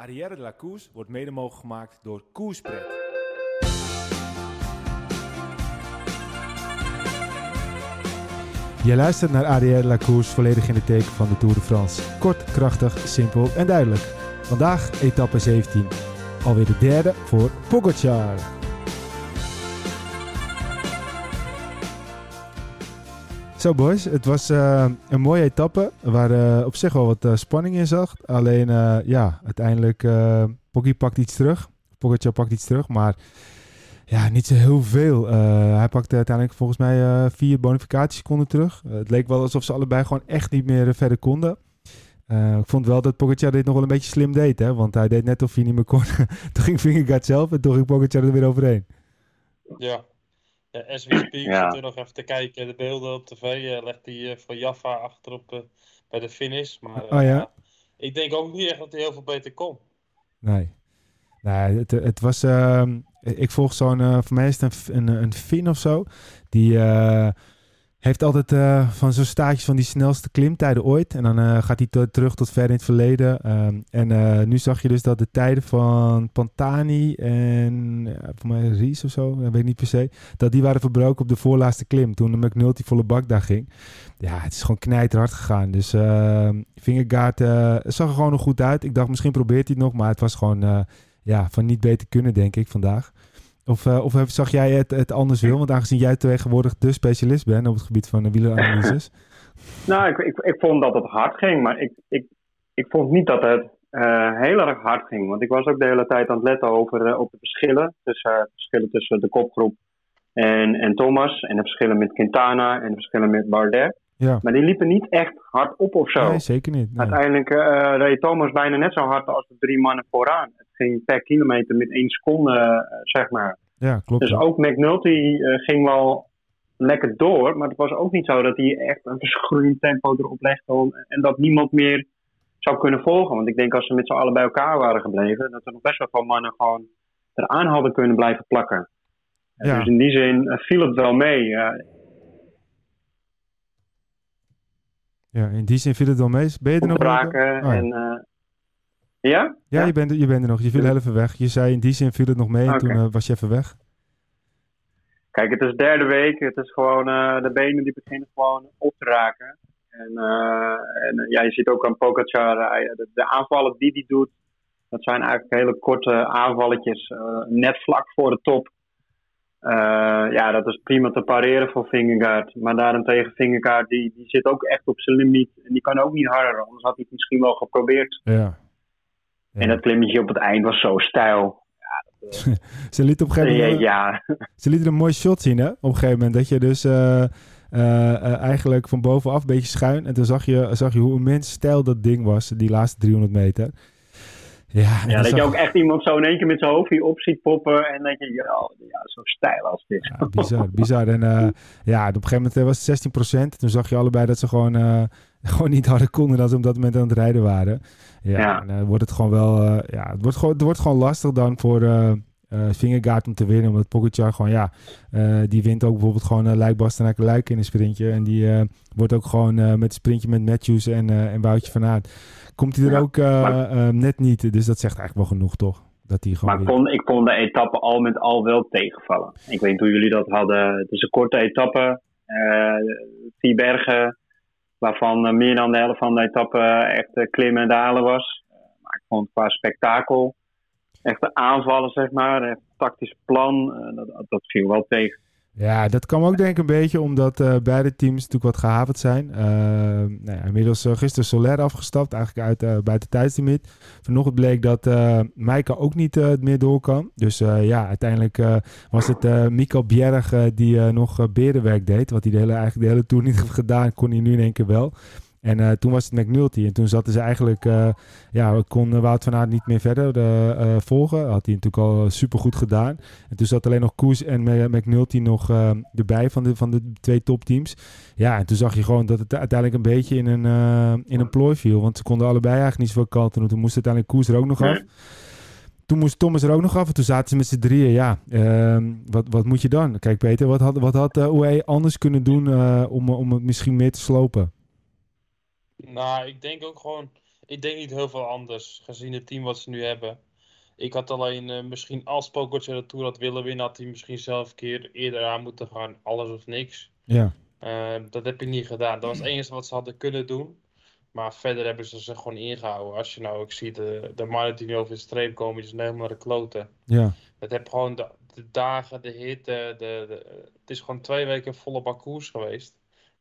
Arrière de la wordt mede mogelijk gemaakt door Koerspret. Je luistert naar Arrière de la volledig in de teken van de Tour de France. Kort, krachtig, simpel en duidelijk. Vandaag etappe 17. Alweer de derde voor Pogacar. Zo boys, het was uh, een mooie etappe waar uh, op zich wel wat uh, spanning in zag. Alleen ja, uiteindelijk Poggi pakt iets terug. Pogacar pakt iets terug, maar ja, niet zo heel veel. hij pakte uiteindelijk volgens mij vier bonificatieseconden terug. het leek wel alsof ze allebei gewoon echt niet meer verder konden. ik vond wel dat Pogacar dit nog wel een beetje slim deed, hè? want hij deed net of hij niet meer kon. toen ging Vingegaard zelf en toen ging Pogacar er weer overheen. Ja, ja, as we speak, ja. er nog even te kijken, de beelden op tv, uh, legt hij uh, voor Jaffa achterop uh, bij de finish. Maar oh, ja? ik denk ook niet echt dat hij heel veel beter kon. Nee. Nee, het, het was... Ehm, ik volg zo'n... voor mij is het een, een, een Fin of zo. Die heeft altijd uh, van zo'n staatjes van die snelste klimtijden ooit. En dan uh, gaat hij terug tot ver in het verleden. Um, en uh, nu zag je dus dat de tijden van Pantani en voor mij Ries of zo, dat weet ik niet per se, dat die waren verbroken op de voorlaatste klim. Toen de McNulty volle bak daar ging. Ja, het is gewoon knijterhard gegaan. Dus ehm, Vingegaard zag er gewoon nog goed uit. Ik dacht misschien probeert hij het nog, maar het was gewoon ja, van niet beter kunnen denk ik vandaag. Of, uh, of zag jij het, het anders wil? Want aangezien jij tegenwoordig de specialist bent op het gebied van de wieleranalyses. nou, ik, ik, ik vond dat het hard ging, maar ik, ik, ik vond niet dat het uh, heel erg hard ging. Want ik was ook de hele tijd aan het letten over, uh, op de verschillen. Tussen, verschillen tussen de kopgroep en, en Thomas. En de verschillen met Quintana en de verschillen met Bardet. Ja. Maar die liepen niet echt hard op of zo. Nee, zeker niet. Uiteindelijk uh, reed Thomas bijna net zo hard als de drie mannen vooraan. Het ging per kilometer met één seconde, uh, zeg maar. Ja, klopt. Dus ook McNulty uh, ging wel lekker door. Maar het was ook niet zo dat hij echt een verschroeiend tempo erop legde. En dat niemand meer zou kunnen volgen. Want ik denk als ze met z'n allen bij elkaar waren gebleven. Dat er nog best wel veel mannen gewoon eraan hadden kunnen blijven plakken. Ja. Dus in die zin viel het wel mee. Ja, in die zin viel het wel mee. Ben je er nog? Oh, en, uh, ja? Ja, Je, bent, je bent er nog. Je viel heel even weg. Je zei in die zin viel het nog mee en toen uh, was je even weg. Kijk, het is derde week. Het is gewoon, uh, de benen die beginnen gewoon op te raken. En, en ja, je ziet ook aan Pogacar, de, de, aanvallen die hij doet, dat zijn eigenlijk hele korte aanvalletjes, net vlak voor de top. Uh, ja, dat is prima te pareren voor Vingegaard. Maar daarentegen, Vingegaard, die, die zit ook echt op zijn limiet. En die kan ook niet harder, anders had hij het misschien wel geprobeerd. Ja. ja. En dat klimmetje op het eind was zo stijl. Ja, dat, uh... ze liet op een gegeven moment... ja. Ze liet er een mooi shot zien, hè? Op een gegeven moment. Dat je dus uh, eigenlijk van bovenaf een beetje schuin... En toen zag je, zag je hoe immens stijl dat ding was, die laatste 300 meter. Ja, ja dat je ook echt iemand zo in één keer met zijn hoofdje op ziet poppen. En dat je, ja, ja zo stijl als dit. Ja, bizar, bizar. En uh, ja, op een gegeven moment was het 16%. Toen zag je allebei dat ze gewoon, uh, gewoon niet harder konden dan ze op dat moment aan het rijden waren. Ja, ja. En, uh, wordt het gewoon wel, ja, het wordt gewoon, het wordt gewoon lastig dan voor uh, Vingegaard om te winnen. Omdat Pogacar gewoon, ja, uh, die wint ook bijvoorbeeld gewoon uh, Luik Luik in een sprintje. En die uh, wordt ook gewoon met het sprintje met Matthews en, en Woutje van Aert. Komt hij er ook maar, net niet. Dus dat zegt eigenlijk wel genoeg, toch? Dat hij gewoon maar ik vond, ik vond de etappe al met al wel tegenvallen. Ik weet niet hoe jullie dat hadden. Het is een korte etappe. vier bergen, waarvan meer dan de helft van de etappe echt klimmen en dalen was. maar ik vond qua spektakel echte aanvallen, zeg maar. Echt tactisch plan, uh, dat, dat viel wel tegen. Ja, dat kwam ook denk ik een beetje omdat uh, beide teams natuurlijk wat gehavend zijn. Uh, nou ja, inmiddels uh, gisteren Soler afgestapt, eigenlijk uit uh, buiten tijdslimiet. Vanochtend bleek dat uh, ook niet meer door kan. Dus ja, uiteindelijk was het Mikkel Bjerg die nog berenwerk deed. Wat hij de hele, eigenlijk de hele tour niet heeft gedaan, kon hij nu in één keer wel. En uh, toen was het McNulty. En toen zaten ze eigenlijk... Uh, ja, kon Wout van Aert niet meer verder uh, volgen. Had hij natuurlijk al super goed gedaan. En toen zat alleen nog Koes en McNulty nog erbij van de, van de twee topteams. Ja, en toen zag je gewoon dat het uiteindelijk een beetje in een, in een plooi viel. Want ze konden allebei eigenlijk niet zoveel kanten. Toen moest uiteindelijk Koes er ook nog af. Toen moest Thomas er ook nog af. En toen zaten ze met z'n drieën. Ja, ehm, wat, wat moet je dan? Kijk Peter, wat had, wat had OE anders kunnen doen om, om het misschien meer te slopen? Nou, ik denk ook gewoon. ik denk niet heel veel anders, gezien het team wat ze nu hebben. Ik had alleen misschien als Pogacar de Tour had willen winnen, had hij misschien zelf een keer eerder aan moeten gaan. Alles of niks. Ja. dat heb je niet gedaan. Dat was het enige wat ze hadden kunnen doen. Maar verder hebben ze zich gewoon ingehouden. Als je nou ook ziet, de, de mannen die nu over de streep komen, die zijn helemaal de kloten. Ja. Het heb gewoon de, de, dagen, de hitte, de, de, het is gewoon twee weken volle bakkoers geweest.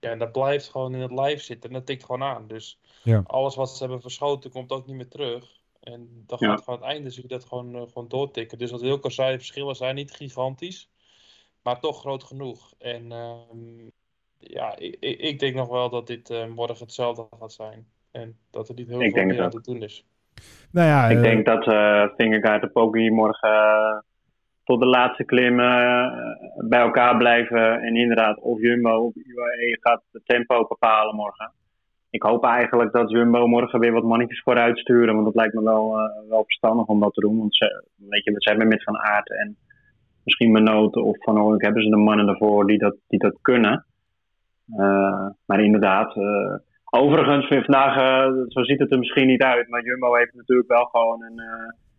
Ja, en dat blijft gewoon in het lijf zitten en dat tikt gewoon aan. Dus ja. alles wat ze hebben verschoten komt ook niet meer terug. En dan gaat gewoon het einde zie je dat gewoon, uh, gewoon doortikken. Dus wat Wilco zei, de verschillen zijn niet gigantisch. Maar toch groot genoeg. En uh, ja, ik, ik, denk nog wel dat dit uh, morgen hetzelfde gaat zijn. En dat er niet heel ik veel meer aan te doen is. Nou ja, ik uh, denk dat uh, Vingegaard de Poggi morgen tot de laatste klim bij elkaar blijven. En inderdaad, of Jumbo of UAE gaat het tempo bepalen morgen. Ik hoop eigenlijk dat Jumbo morgen weer wat mannetjes vooruit sturen. Want dat lijkt me wel, wel verstandig om dat te doen. Want ze, weet je, ze hebben met Van Aert en misschien Menoten of Van Oorlijk hebben ze de mannen ervoor die dat, die dat kunnen. Uh, maar inderdaad, overigens, vandaag, zo ziet het er misschien niet uit, maar Jumbo heeft natuurlijk wel gewoon een,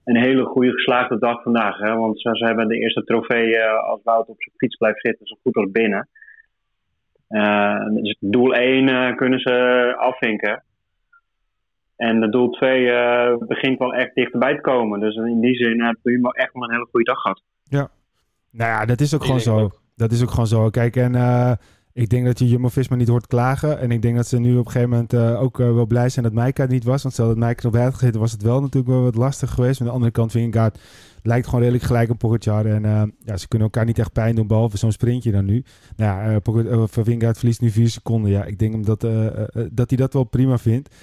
een hele goede geslaagde dag vandaag. Hè? Want ze, ze hebben de eerste trofee als Wout op zijn fiets blijft zitten, zo goed als binnen. dus doel 1 kunnen ze afvinken. En de doel 2 begint wel echt dichterbij te komen. Dus in die zin heeft Jumbo echt wel een hele goede dag gehad. Ja, nou ja, dat is ook gewoon zo. Ook. Dat is ook gewoon zo. Kijk, en ik denk dat je Jumbo-Visma niet hoort klagen. En ik denk dat ze nu op een gegeven moment uh, ook uh, wel blij zijn dat Maika niet was. Want stel dat Maika erop had gegeten, was het wel natuurlijk wel wat lastig geweest. Maar aan de andere kant, Vingegaard lijkt gewoon redelijk gelijk op Pogacar. En uh, ja, ze kunnen elkaar niet echt pijn doen, behalve zo'n sprintje dan nu. Nou ja, uh, Vingegaard verliest nu vier seconden. Ja, ik denk dat, dat hij dat wel prima vindt.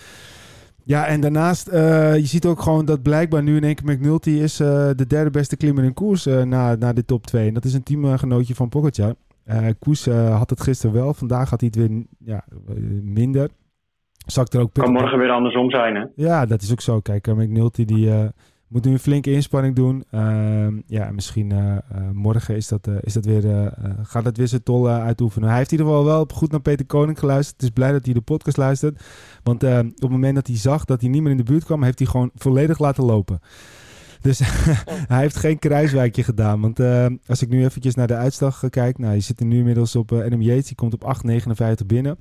Ja, en daarnaast, je ziet ook gewoon dat blijkbaar nu in één keer McNulty is de derde beste klimmer in koers na, na de top 2. En dat is een teamgenootje van Pogacar. Uh, Koes uh, had het gisteren wel. Vandaag had hij het weer ja, minder. Zak er ook kan morgen weer andersom zijn, hè? Ja, dat is ook zo. Kijk, McNulty die uh, moet nu een flinke inspanning doen. Ehm, ja, misschien morgen is dat, is dat weer, gaat het weer zijn tol uitoefenen. Hij heeft in ieder geval wel goed naar Peter Koning geluisterd. Het is blij dat hij de podcast luistert. Want op het moment dat hij zag dat hij niet meer in de buurt kwam, heeft hij gewoon volledig laten lopen. Dus hij heeft geen kruiswijkje gedaan. Want uh, als ik nu eventjes naar de uitslag kijk. Nou, je zit er nu inmiddels op uh, Adam Yates. Die komt op 8,59 binnen.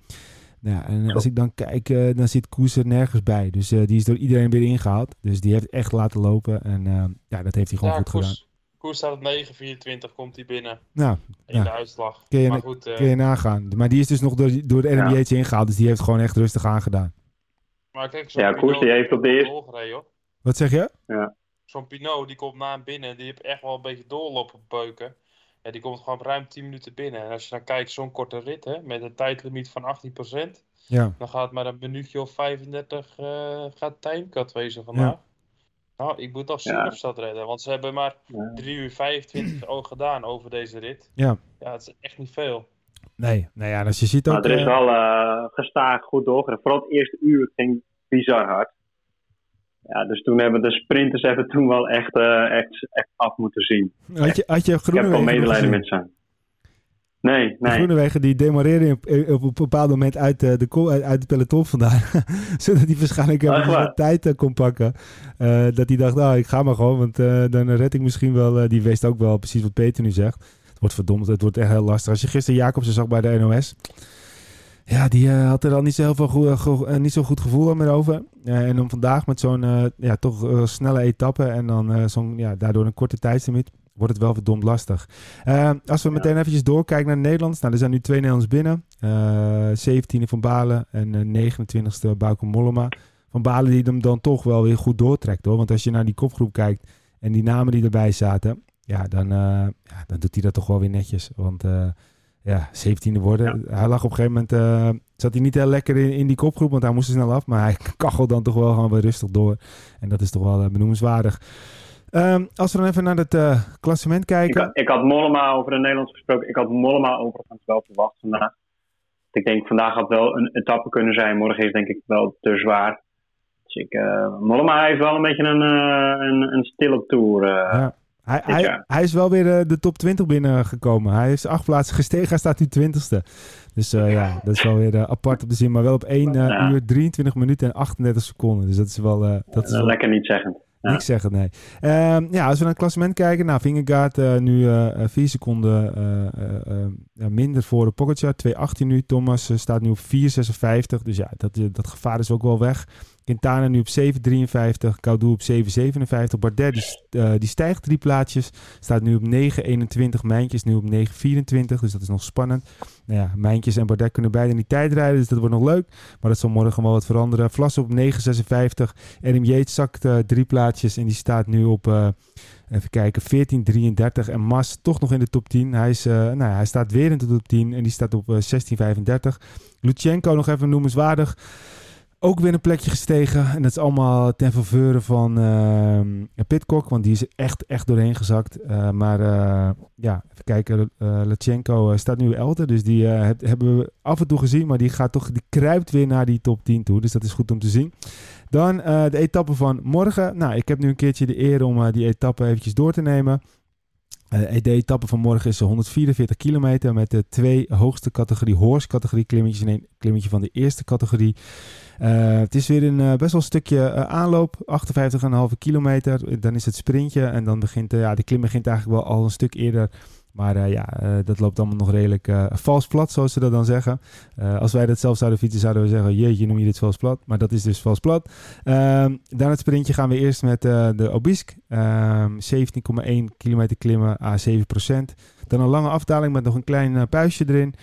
Nou, en als ik dan kijk, uh, dan zit Koes er nergens bij. Dus die is door iedereen weer ingehaald. Dus die heeft echt laten lopen. En ja, dat heeft hij gewoon ja, goed Koes, gedaan. Koes staat op 9,24, komt hij binnen. Nou, in ja. de uitslag. Kun je, maar goed, kun je nagaan. Maar die is dus nog door, door de Yates ingehaald. Dus die heeft gewoon echt rustig aangedaan. Maar kijk, ja, Koes die heeft op de eerste... Wat zeg je? Ja zo'n Pinot die komt na hem binnen. Die heeft echt wel een beetje doorlopen beuken. Ja, die komt gewoon ruim 10 minuten binnen. En als je dan kijkt, zo'n korte rit hè, met een tijdlimiet van 18%. Ja. Dan gaat maar een minuutje of 35 uh, gaat timecut wezen vandaag. Ja. Nou, ik moet toch zien ja. of ze dat redden. Want ze hebben maar ja. 3 uur 25 al gedaan over deze rit. Ja. Ja, het is echt niet veel. Nee, nou ja, als je ziet ook... Maar er is wel uh, gestaag goed doorgereden. Vooral het eerste uur ging bizar hard. Ja, dus toen hebben de sprinters hebben toen wel echt, uh, echt, echt af moeten zien. Had je, had je Ik heb wel medelijden met ze. Nee, nee. De Groenewegen die demareerden op, op, een bepaald moment uit, de, de, uit het peloton vandaan. Zodat hij waarschijnlijk uh, tijd uh, kon pakken. Uh, dat hij dacht, nou ik ga maar gewoon, want dan red ik misschien wel. die wist ook wel precies wat Peter nu zegt. Het wordt verdomd, het wordt echt heel lastig. Als je gisteren Jacobsen zag bij de NOS. Ja, die uh, had er al niet zo, heel veel goed, go, uh, niet zo goed gevoel meer over. Uh, en dan vandaag met zo'n ja, toch snelle etappe en dan zo'n, ja, daardoor een korte tijdslimiet, wordt het wel verdomd lastig. als we ja. meteen eventjes doorkijken naar Nederlands. Nou, er zijn nu twee Nederlands binnen. 17e van Balen en 29e Bauke Mollema. Van Balen die hem dan toch wel weer goed doortrekt hoor. Want als je naar die kopgroep kijkt en die namen die erbij zaten. Ja, dan, ja, dan doet hij dat toch wel weer netjes. Want ja, 17e worden. Ja. Hij lag op een gegeven moment, uh, zat hij niet heel lekker in, in die kopgroep, want hij moest er snel af. Maar hij kachelt dan toch wel gewoon weer rustig door. En dat is toch wel uh, benoemenswaardig. Um, als we dan even naar het uh, klassement kijken. Ik, ik, had Mollema over de Nederlands gesproken. Ik had Mollema overigens wel verwacht vandaag. Ik denk vandaag had wel een etappe kunnen zijn. Morgen is denk ik wel te zwaar. Dus ik, Mollema heeft wel een beetje een, een, een stille tour. Ja. Hij, hij, hij, is wel weer de top 20 binnengekomen. Hij is acht plaatsen gestegen, hij staat nu 20ste. Dus ja, dat is wel weer apart op de zin. Maar wel op 1 uur 23 minuten en 38 seconden. Dus dat is wel... dat is wel... Lekker niet zeggen. Ja. Niks zeggen, nee. Um, ja, als we naar het klassement kijken. Nou, Vingegaard uh, nu uh, vier seconden uh, minder voor de Pogacar. 2.18 nu. Thomas staat nu op 4.56. Dus ja, dat, dat gevaar is ook wel weg. Quintana nu op 7,53. Caudu op 7,57. Bardet die, uh, die, stijgt drie plaatsjes. Staat nu op 9,21. Mijntjes nu op 9,24. Dus dat is nog spannend. Nou ja, Mijntjes en Bardet kunnen beide niet tijdrijden. Dus dat wordt nog leuk. Maar dat zal morgen wel wat veranderen. Vlas op 9,56. Adam Yates zakt uh, drie plaatsjes. En die staat nu op... Uh, Even kijken, 14.33 en Mas toch nog in de top 10. Hij, is, nou, hij staat weer in de top 10 en die staat op uh, 16.35. Lutsenko nog even noemenswaardig ook weer een plekje gestegen. En dat is allemaal ten faveur van uh, Pitcock, want die is echt, echt doorheen gezakt. Uh, maar uh, ja, even kijken. Uh, Lachenko staat nu elfde, dus die hebben we af en toe gezien. Maar die gaat toch, die kruipt weer naar die top 10 toe. Dus dat is goed om te zien. Dan de etappe van morgen. Nou, ik heb nu een keertje de eer om die etappe eventjes door te nemen. De etappe van morgen is 144 kilometer met de twee hoogste categorie horse categorie klimmetjes en een klimmetje van de eerste categorie. Uh, het is weer een uh, best wel stukje uh, aanloop, 58,5 kilometer. Dan is het sprintje en dan begint ja, de klim begint eigenlijk wel al een stuk eerder. Maar ja, dat loopt allemaal nog redelijk vals plat, zoals ze dat dan zeggen. als wij dat zelf zouden fietsen, zouden we zeggen: Jeetje, noem je dit vals plat? Maar dat is dus vals plat. Ehm, dan het sprintje gaan we eerst met de Obisk. 17,1 ehm, kilometer klimmen, A7%. Dan een lange afdaling met nog een klein puistje erin.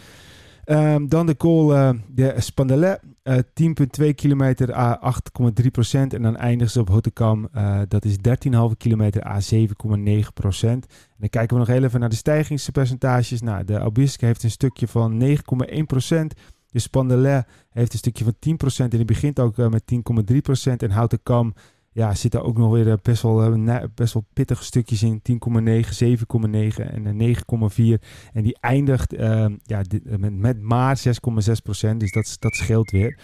Um, dan de call uh, de Spandelet, uh, 10,2 kilometer A 8,3% En dan eindigen ze op Hottekam, uh, dat is 13,5 kilometer A 7,9 En dan kijken we nog heel even naar de stijgingspercentages. Nou, de Abisk heeft een stukje van 9,1% De Spandelet heeft een stukje van 10% en die begint ook met 10,3% En Houtenkam ja, zitten ook nog weer eh, best wel, eh, best wel pittige stukjes in. 10,9, 7,9 en 9,4. En die eindigt uh, ja, met, met maar 6,6 procent. Dus dat, dat scheelt weer.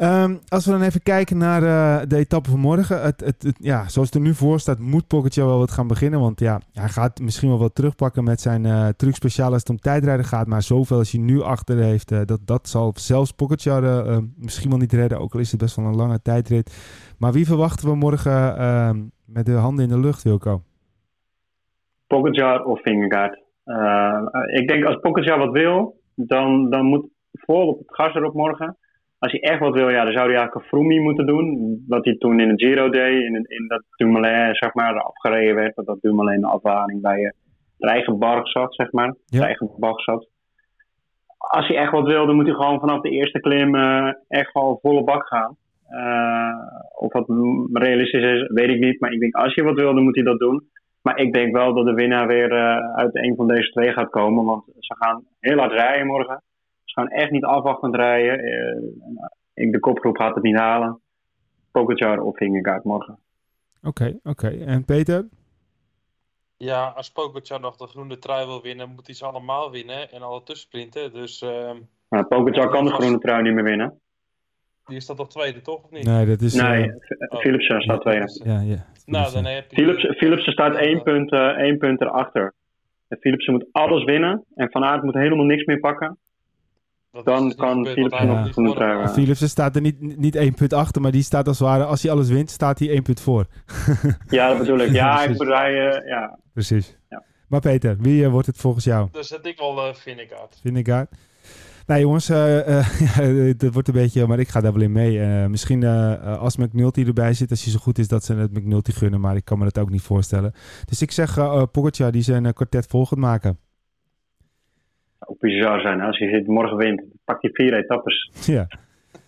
Um, als we dan even kijken naar uh, de etappe van morgen. Het, het, ja, zoals het er nu voor staat, moet Pogacar wel wat gaan beginnen. Want ja, hij gaat misschien wel wat terugpakken met zijn uh, als het om tijdrijden gaat. Maar zoveel als hij nu achter heeft, uh, dat, dat zal zelfs Pogacar misschien wel niet redden. Ook al is het best wel een lange tijdrit. Maar wie verwachten we morgen ehm, met de handen in de lucht, Wilco? Pogacar of Vingegaard. ik denk als Pogacar wat wil, dan, dan moet vol op het gas erop morgen als hij echt wat wil, ja, dan zou hij eigenlijk een Froomie moeten doen. Wat hij toen in het Giro deed, in, in dat Dumoulin zeg maar, afgereden werd. Dat dat Dumoulin de afwaring bij je eigen barg zat, zeg maar. Ja. eigen barg zat. Als hij echt wat wil, dan moet hij gewoon vanaf de eerste klim uh, echt gewoon volle bak gaan. Uh, of wat realistisch is, weet ik niet. Maar ik denk, als je wat wil, dan moet hij dat doen. Maar ik denk wel dat de winnaar weer uit een van deze twee gaat komen. Want ze gaan heel hard rijden morgen gaan echt niet afwachtend rijden. Uh, de kopgroep gaat het niet halen. Pogacar of Vingegaard morgen. Oké, oké. En Peter? Ja, als Pogacar nog de groene trui wil winnen, moet hij ze allemaal winnen en alle tussensprinten. Dus, uh, nou, Pogacar kan de groene trui niet meer winnen. Die staat toch tweede, toch? Of niet? Nee, dat is... Nee, uh, oh. Philipsen staat tweede. Ja, ja. Nou, dan heb je... Philips, Philipsen staat één punt, uh, één punt erachter. Philipsen moet alles winnen en Van Aert moet helemaal niks meer pakken dan kan Philips nog groene trui Philips staat er niet, niet één punt achter, maar die staat als het ware, als hij alles wint, staat hij één punt voor. ja, dat bedoel ik. Ja, ik bedoel, hij, uh, ja. Precies. Ja. Maar Peter, wie uh, wordt het volgens jou? Dus zet ik wel uh, Vinnegaard. Vinnegaard. Nou jongens, het wordt een beetje, maar ik ga daar wel in mee. misschien als McNulty erbij zit, als hij zo goed is, dat ze het McNulty gunnen, maar ik kan me dat ook niet voorstellen. Dus ik zeg uh, Pogacar die zijn kwartet vol gaat maken ook bizar zijn. Als je morgen wint, pak je vier etappes. Ja.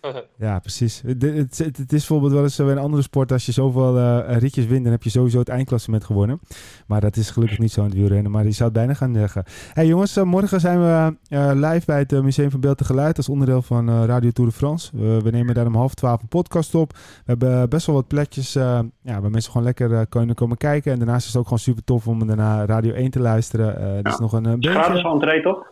Ja, precies. Het, het, het, is bijvoorbeeld wel eens zo in een andere sport. Als je zoveel uh, ritjes wint, dan heb je sowieso het eindklassement gewonnen. Maar dat is gelukkig niet zo in het wielrennen. Maar die zou het bijna gaan zeggen. hey jongens, uh, morgen zijn we uh, live bij het Museum van Beeld en Geluid. als onderdeel van Radio Tour de France. we nemen daar om half twaalf een podcast op. We hebben best wel wat plekjes ja, waar mensen gewoon lekker kunnen komen kijken. En daarnaast is het ook gewoon super tof om daarna Radio 1 te luisteren. Ja. is nog een, een beetje... Gratis entree toch?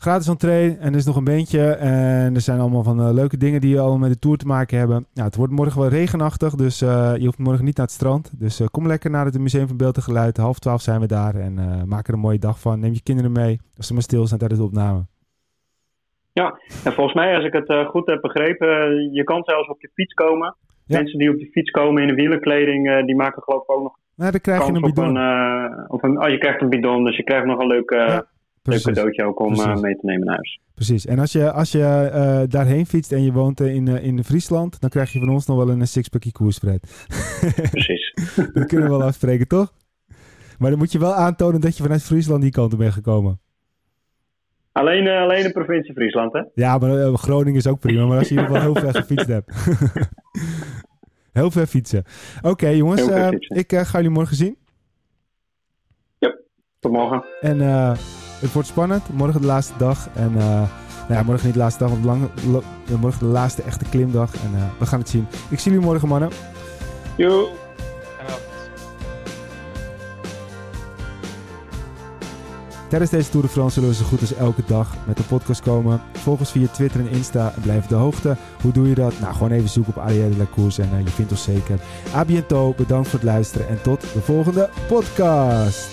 Gratis entree en er is nog een beentje. En er zijn allemaal van leuke dingen die al met de tour te maken hebben. Nou, het wordt morgen wel regenachtig, dus je hoeft morgen niet naar het strand. Dus kom lekker naar het Museum van Beeld en Geluid. Half twaalf zijn we daar en maak er een mooie dag van. Neem je kinderen mee als ze maar stil zijn tijdens de opname. Ja, en volgens mij, als ik het goed heb begrepen, je kan zelfs op je fiets komen. Mensen die op de fiets komen in een wielenkleding, die maken geloof ik ook nog. Nou, dan krijg je een bidon. Een, uh, een, oh, je krijgt een bidon, dus je krijgt nog een leuk, ja, leuk cadeautje ook om mee te nemen naar huis. Precies. En als je, als je daarheen fietst en je woont in, in Friesland, dan krijg je van ons nog wel een sixpackje koerspread. Precies. dat kunnen we wel afspreken, toch? Maar dan moet je wel aantonen dat je vanuit Friesland die kant op bent gekomen. Alleen, alleen de provincie Friesland, hè? Ja, maar Groningen is ook prima. Maar als je in ieder geval heel ver gefietst hebt. heel ver fietsen. Oké, okay, jongens. Ik ga jullie morgen zien. Ja, tot morgen. En het wordt spannend. Morgen de laatste dag. En nou ja, morgen niet de laatste dag, want lang, morgen de laatste echte klimdag. En we gaan het zien. Ik zie jullie morgen, mannen. Yo. Tijdens deze Tour de France zullen we zo goed als elke dag met een podcast komen. Volg ons via Twitter en Insta en blijf op de hoogte. Hoe doe je dat? Nou, gewoon even zoeken op Arielle de la Course en uh, je vindt ons zeker. A bientôt, bedankt voor het luisteren en tot de volgende podcast.